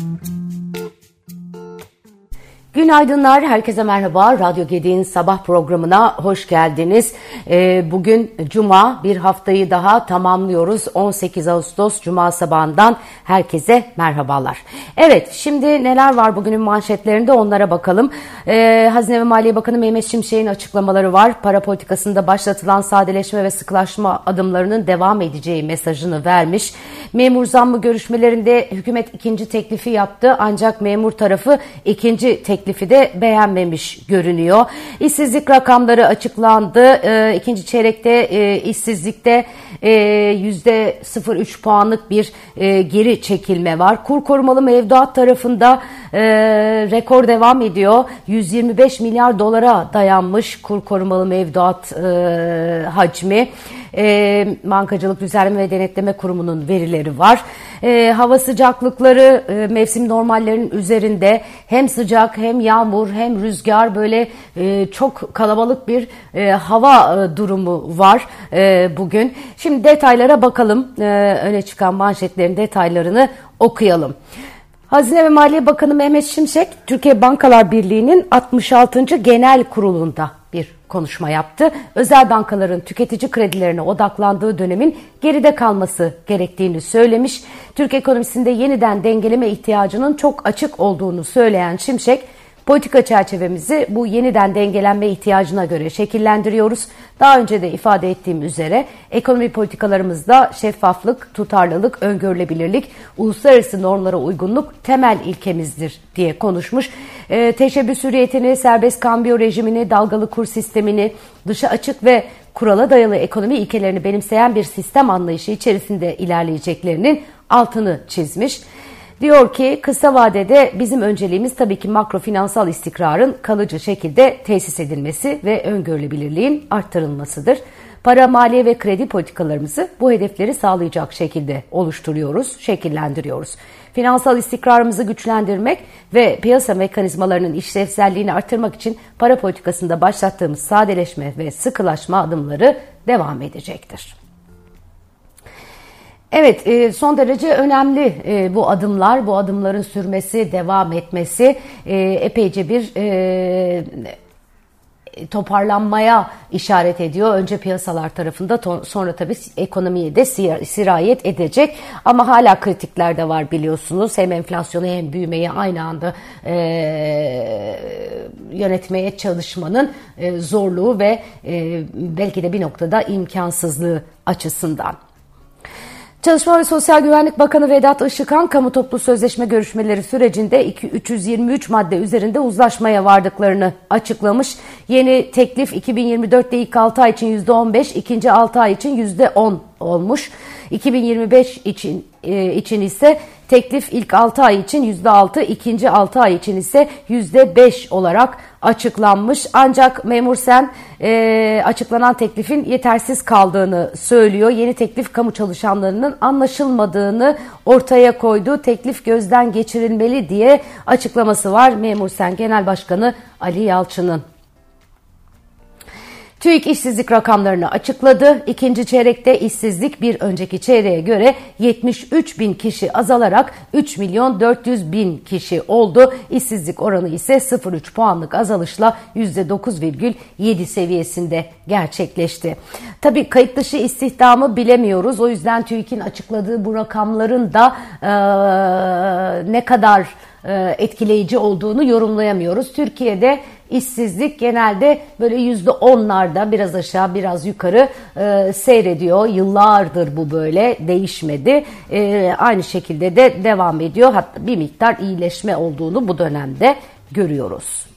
Mm-hmm. Günaydınlar, herkese merhaba. Radyo Gedi'nin sabah programına hoş geldiniz. Ee, bugün Cuma, bir haftayı daha tamamlıyoruz. 18 Ağustos Cuma sabahından herkese merhabalar. Evet, şimdi neler var bugünün manşetlerinde onlara bakalım. Ee, Hazine ve Maliye Bakanı Mehmet Şimşek'in açıklamaları var. Para politikasında başlatılan sadeleşme ve sıkılaşma adımlarının devam edeceği mesajını vermiş. Memur zammı görüşmelerinde hükümet ikinci teklifi yaptı ancak memur tarafı ikinci teklifi teklifi de beğenmemiş görünüyor. İşsizlik rakamları açıklandı. E, ikinci çeyrekte e, işsizlikte e, yüzde 0,3 puanlık bir e, geri çekilme var. Kur korumalı mevduat tarafında e, rekor devam ediyor. 125 milyar dolara dayanmış kur korumalı mevduat e, hacmi e, Bankacılık Düzenleme ve Denetleme Kurumu'nun verileri var. E, hava sıcaklıkları e, mevsim normallerinin üzerinde hem sıcak hem yağmur hem rüzgar böyle e, çok kalabalık bir e, hava e, durumu var e, bugün. Şimdi detaylara bakalım. E, öne çıkan manşetlerin detaylarını okuyalım. Hazine ve Maliye Bakanı Mehmet Şimşek, Türkiye Bankalar Birliği'nin 66. Genel Kurulu'nda bir konuşma yaptı. Özel bankaların tüketici kredilerine odaklandığı dönemin geride kalması gerektiğini söylemiş. Türk ekonomisinde yeniden dengeleme ihtiyacının çok açık olduğunu söyleyen Şimşek, Politika çerçevemizi bu yeniden dengelenme ihtiyacına göre şekillendiriyoruz. Daha önce de ifade ettiğim üzere ekonomi politikalarımızda şeffaflık, tutarlılık, öngörülebilirlik, uluslararası normlara uygunluk temel ilkemizdir diye konuşmuş. E, teşebbüs hürriyetini, serbest kambiyo rejimini, dalgalı kur sistemini, dışa açık ve kurala dayalı ekonomi ilkelerini benimseyen bir sistem anlayışı içerisinde ilerleyeceklerinin altını çizmiş. Diyor ki kısa vadede bizim önceliğimiz tabii ki makro finansal istikrarın kalıcı şekilde tesis edilmesi ve öngörülebilirliğin arttırılmasıdır. Para, maliye ve kredi politikalarımızı bu hedefleri sağlayacak şekilde oluşturuyoruz, şekillendiriyoruz. Finansal istikrarımızı güçlendirmek ve piyasa mekanizmalarının işlevselliğini artırmak için para politikasında başlattığımız sadeleşme ve sıkılaşma adımları devam edecektir. Evet, e, son derece önemli e, bu adımlar, bu adımların sürmesi, devam etmesi e, epeyce bir toparlanmaya işaret ediyor. Önce piyasalar tarafında sonra tabii ekonomiye de sirayet edecek. Ama hala kritikler de var biliyorsunuz. Hem enflasyonu hem büyümeyi aynı anda e, yönetmeye çalışmanın e, zorluğu ve e, belki de bir noktada imkansızlığı açısından. Çalışma ve Sosyal Güvenlik Bakanı Vedat Işıkhan, kamu toplu sözleşme görüşmeleri sürecinde 323 madde üzerinde uzlaşmaya vardıklarını açıklamış. Yeni teklif 2024'te ilk 6 ay için %15, ikinci 6 ay için %10 olmuş. 2025 için e, için ise teklif ilk 6 ay için %6, ikinci 6 ay için ise %5 olarak açıklanmış. Ancak memur sen e, açıklanan teklifin yetersiz kaldığını söylüyor. Yeni teklif kamu çalışanlarının anlaşılmadığını ortaya koydu. Teklif gözden geçirilmeli diye açıklaması var. Memur sen Genel Başkanı Ali Yalçın'ın. TÜİK işsizlik rakamlarını açıkladı. İkinci çeyrekte işsizlik bir önceki çeyreğe göre 73 bin kişi azalarak 3 milyon 400 bin kişi oldu. İşsizlik oranı ise 0,3 puanlık azalışla %9,7 seviyesinde gerçekleşti. Tabii kayıt dışı istihdamı bilemiyoruz. O yüzden TÜİK'in açıkladığı bu rakamların da e, ne kadar etkileyici olduğunu yorumlayamıyoruz. Türkiye'de işsizlik genelde böyle yüzde onlarda biraz aşağı biraz yukarı e, seyrediyor. Yıllardır bu böyle değişmedi. E, aynı şekilde de devam ediyor. Hatta bir miktar iyileşme olduğunu bu dönemde görüyoruz.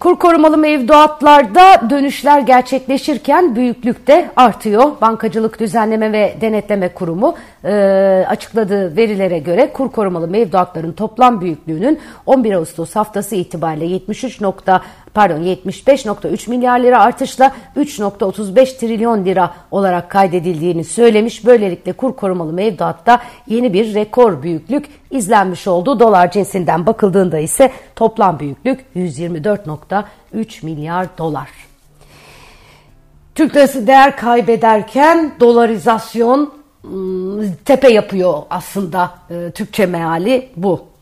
Kur korumalı mevduatlarda dönüşler gerçekleşirken büyüklük de artıyor. Bankacılık Düzenleme ve Denetleme Kurumu e, açıkladığı verilere göre kur korumalı mevduatların toplam büyüklüğünün 11 Ağustos haftası itibariyle 73 nokta pardon 75.3 milyar lira artışla 3.35 trilyon lira olarak kaydedildiğini söylemiş. Böylelikle kur korumalı mevduatta yeni bir rekor büyüklük izlenmiş oldu. Dolar cinsinden bakıldığında ise toplam büyüklük 124.3 milyar dolar. Türk lirası değer kaybederken dolarizasyon tepe yapıyor aslında e, Türkçe meali bu.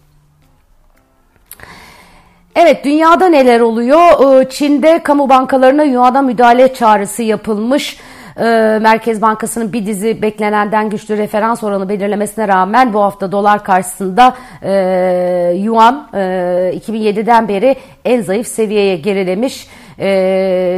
Evet dünyada neler oluyor? E, Çin'de kamu bankalarına yuada müdahale çağrısı yapılmış. E, Merkez Bankası'nın bir dizi beklenenden güçlü referans oranı belirlemesine rağmen bu hafta dolar karşısında e, yuan e, 2007'den beri en zayıf seviyeye gerilemiş e,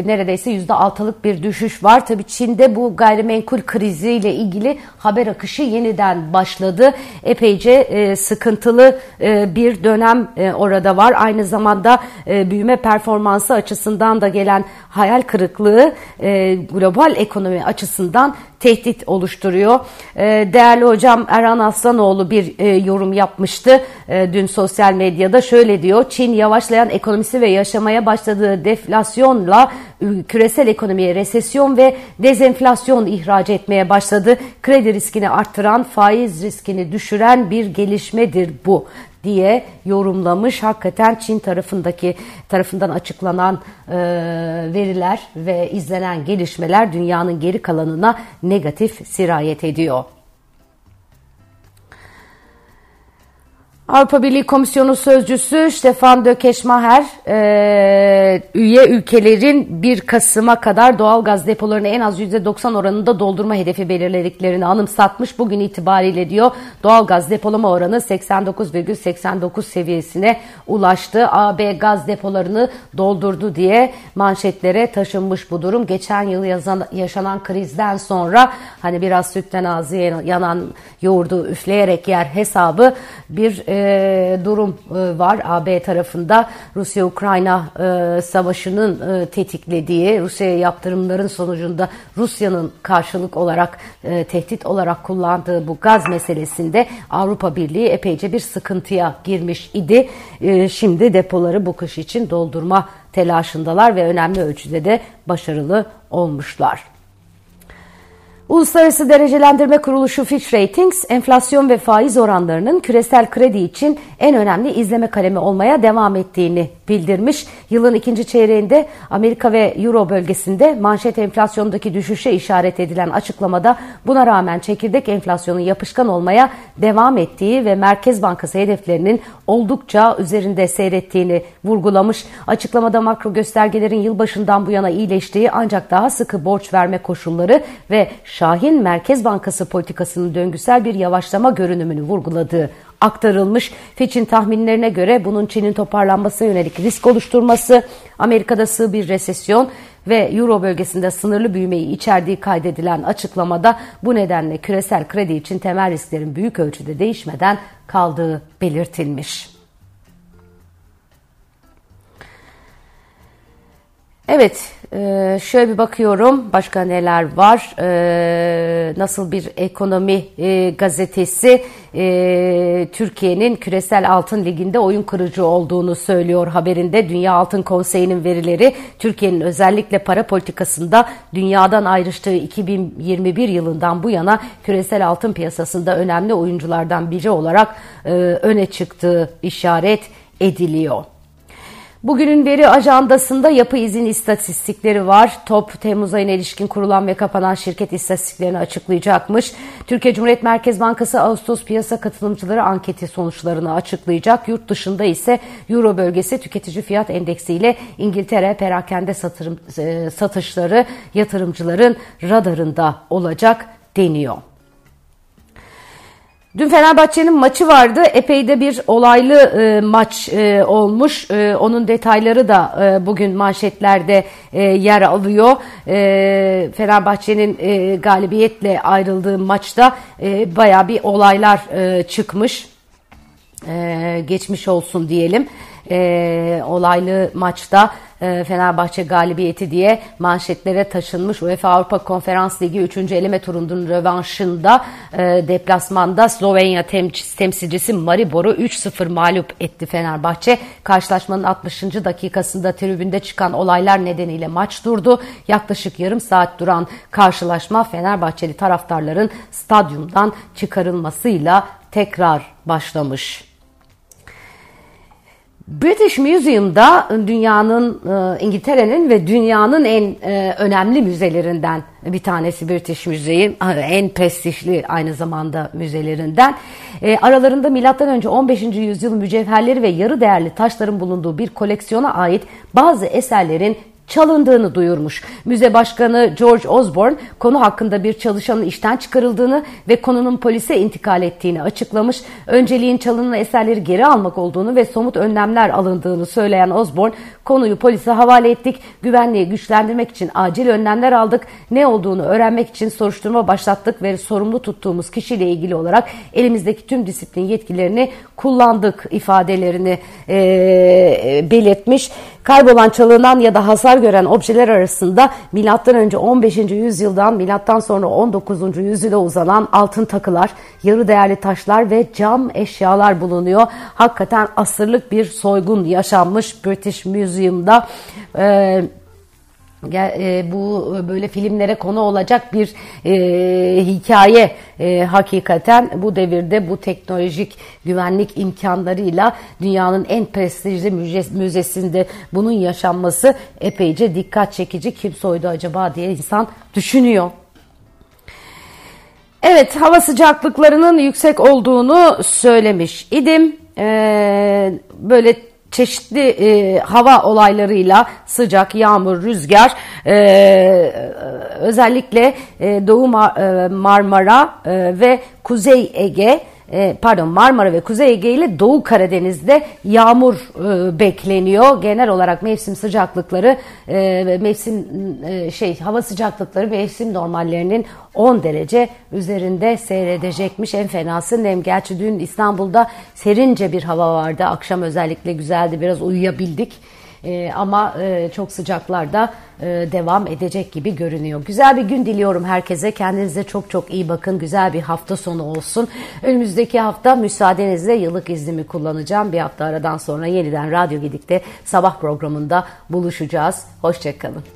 neredeyse yüzde altılık bir düşüş var. Tabii Çin'de bu gayrimenkul kriziyle ilgili haber akışı yeniden başladı. Epeyce e, sıkıntılı e, bir dönem e, orada var. Aynı zamanda e, büyüme performansı açısından da gelen hayal kırıklığı e, global ekonomi açısından tehdit oluşturuyor. E, değerli hocam Erhan Aslanoğlu bir e, yorum yapmıştı e, dün sosyal medyada. Şöyle diyor, Çin yavaşlayan ekonomisi ve yaşamaya başladığı deflasyonla küresel ekonomiye resesyon ve dezenflasyon ihraç etmeye başladı. Kredi riskini arttıran, faiz riskini düşüren bir gelişmedir bu diye yorumlamış. Hakikaten Çin tarafındaki tarafından açıklanan e, veriler ve izlenen gelişmeler dünyanın geri kalanına negatif sirayet ediyor. Avrupa Birliği Komisyonu Sözcüsü Stefan Dökeşmaher e, üye ülkelerin 1 Kasım'a kadar doğal gaz depolarını en az %90 oranında doldurma hedefi belirlediklerini anımsatmış. Bugün itibariyle diyor doğal gaz depolama oranı 89,89 seviyesine ulaştı. AB gaz depolarını doldurdu diye manşetlere taşınmış bu durum. Geçen yıl yazan, yaşanan krizden sonra hani biraz sütten ağzı yanan yoğurdu üfleyerek yer hesabı bir e, durum e, var AB tarafında. Rusya-Ukrayna e, savaşının e, tetiklediği, Rusya'ya yaptırımların sonucunda Rusya'nın karşılık olarak, e, tehdit olarak kullandığı bu gaz meselesinde Avrupa Birliği epeyce bir sıkıntıya girmiş idi. E, şimdi depoları bu kış için doldurma telaşındalar ve önemli ölçüde de başarılı olmuşlar. Uluslararası Derecelendirme Kuruluşu Fitch Ratings, enflasyon ve faiz oranlarının küresel kredi için en önemli izleme kalemi olmaya devam ettiğini bildirmiş. Yılın ikinci çeyreğinde Amerika ve Euro bölgesinde manşet enflasyondaki düşüşe işaret edilen açıklamada buna rağmen çekirdek enflasyonun yapışkan olmaya devam ettiği ve Merkez Bankası hedeflerinin oldukça üzerinde seyrettiğini vurgulamış. Açıklamada makro göstergelerin yılbaşından bu yana iyileştiği ancak daha sıkı borç verme koşulları ve Şahin Merkez Bankası politikasının döngüsel bir yavaşlama görünümünü vurguladığı aktarılmış. Fitch'in tahminlerine göre bunun Çin'in toparlanmasına yönelik risk oluşturması, Amerika'da sığ bir resesyon ve Euro bölgesinde sınırlı büyümeyi içerdiği kaydedilen açıklamada bu nedenle küresel kredi için temel risklerin büyük ölçüde değişmeden kaldığı belirtilmiş. Evet, e, şöyle bir bakıyorum başka neler var. E, nasıl bir ekonomi e, gazetesi Türkiye'nin küresel altın liginde oyun kırıcı olduğunu söylüyor haberinde. Dünya Altın Konseyi'nin verileri Türkiye'nin özellikle para politikasında dünyadan ayrıştığı 2021 yılından bu yana küresel altın piyasasında önemli oyunculardan biri olarak öne çıktığı işaret ediliyor. Bugünün veri ajandasında yapı izin istatistikleri var. TOP Temmuz ayına ilişkin kurulan ve kapanan şirket istatistiklerini açıklayacakmış. Türkiye Cumhuriyet Merkez Bankası Ağustos piyasa katılımcıları anketi sonuçlarını açıklayacak. Yurt dışında ise Euro bölgesi tüketici fiyat endeksiyle İngiltere perakende satırım, e, satışları yatırımcıların radarında olacak deniyor. Dün Fenerbahçe'nin maçı vardı. Epey de bir olaylı e, maç e, olmuş. E, onun detayları da e, bugün manşetlerde e, yer alıyor. E, Fenerbahçe'nin e, galibiyetle ayrıldığı maçta e, baya bir olaylar e, çıkmış. E, geçmiş olsun diyelim. E, olaylı maçta Fenerbahçe galibiyeti diye manşetlere taşınmış. UEFA Avrupa Konferans Ligi 3. eleme turunun rövanşında e, deplasmanda Slovenya temsilcisi Maribor'u 3-0 mağlup etti Fenerbahçe. Karşılaşmanın 60. dakikasında tribünde çıkan olaylar nedeniyle maç durdu. Yaklaşık yarım saat duran karşılaşma Fenerbahçeli taraftarların stadyumdan çıkarılmasıyla tekrar başlamış. British Museum'da dünyanın, e, İngiltere'nin ve dünyanın en e, önemli müzelerinden bir tanesi British Museum. En prestijli aynı zamanda müzelerinden. E, aralarında M.Ö. 15. yüzyıl mücevherleri ve yarı değerli taşların bulunduğu bir koleksiyona ait bazı eserlerin çalındığını duyurmuş. Müze Başkanı George Osborne konu hakkında bir çalışanın işten çıkarıldığını ve konunun polise intikal ettiğini açıklamış. Önceliğin çalınan eserleri geri almak olduğunu ve somut önlemler alındığını söyleyen Osborne konuyu polise havale ettik. Güvenliği güçlendirmek için acil önlemler aldık. Ne olduğunu öğrenmek için soruşturma başlattık ve sorumlu tuttuğumuz kişiyle ilgili olarak elimizdeki tüm disiplin yetkilerini kullandık ifadelerini e, belirtmiş. Kaybolan, çalınan ya da hasar gören objeler arasında M.Ö. 15. yüzyıldan milattan sonra 19. yüzyıla uzanan altın takılar, yarı değerli taşlar ve cam eşyalar bulunuyor. Hakikaten asırlık bir soygun yaşanmış British Museum'da. Ee, bu böyle filmlere konu olacak bir e, hikaye e, hakikaten bu devirde bu teknolojik güvenlik imkanlarıyla dünyanın en prestijli müzesinde bunun yaşanması epeyce dikkat çekici kim soydu acaba diye insan düşünüyor. Evet hava sıcaklıklarının yüksek olduğunu söylemiş idim. Ee, böyle çeşitli e, hava olaylarıyla sıcak, yağmur, rüzgar e, özellikle e, Doğu Mar e, Marmara e, ve Kuzey Ege e, pardon Marmara ve Kuzey Ege ile Doğu Karadeniz'de yağmur e, bekleniyor. Genel olarak mevsim sıcaklıkları e, mevsim şey hava sıcaklıkları mevsim normallerinin 10 derece üzerinde seyredecekmiş. En fenası nem. Gerçi dün İstanbul'da serince bir hava vardı. Akşam özellikle güzeldi. Biraz uyuyabildik. E, ama e, çok sıcaklarda e, devam edecek gibi görünüyor. Güzel bir gün diliyorum herkese. Kendinize çok çok iyi bakın. Güzel bir hafta sonu olsun. Önümüzdeki hafta müsaadenizle yıllık iznimi kullanacağım. Bir hafta aradan sonra yeniden Radyo Gedik'te sabah programında buluşacağız. Hoşçakalın.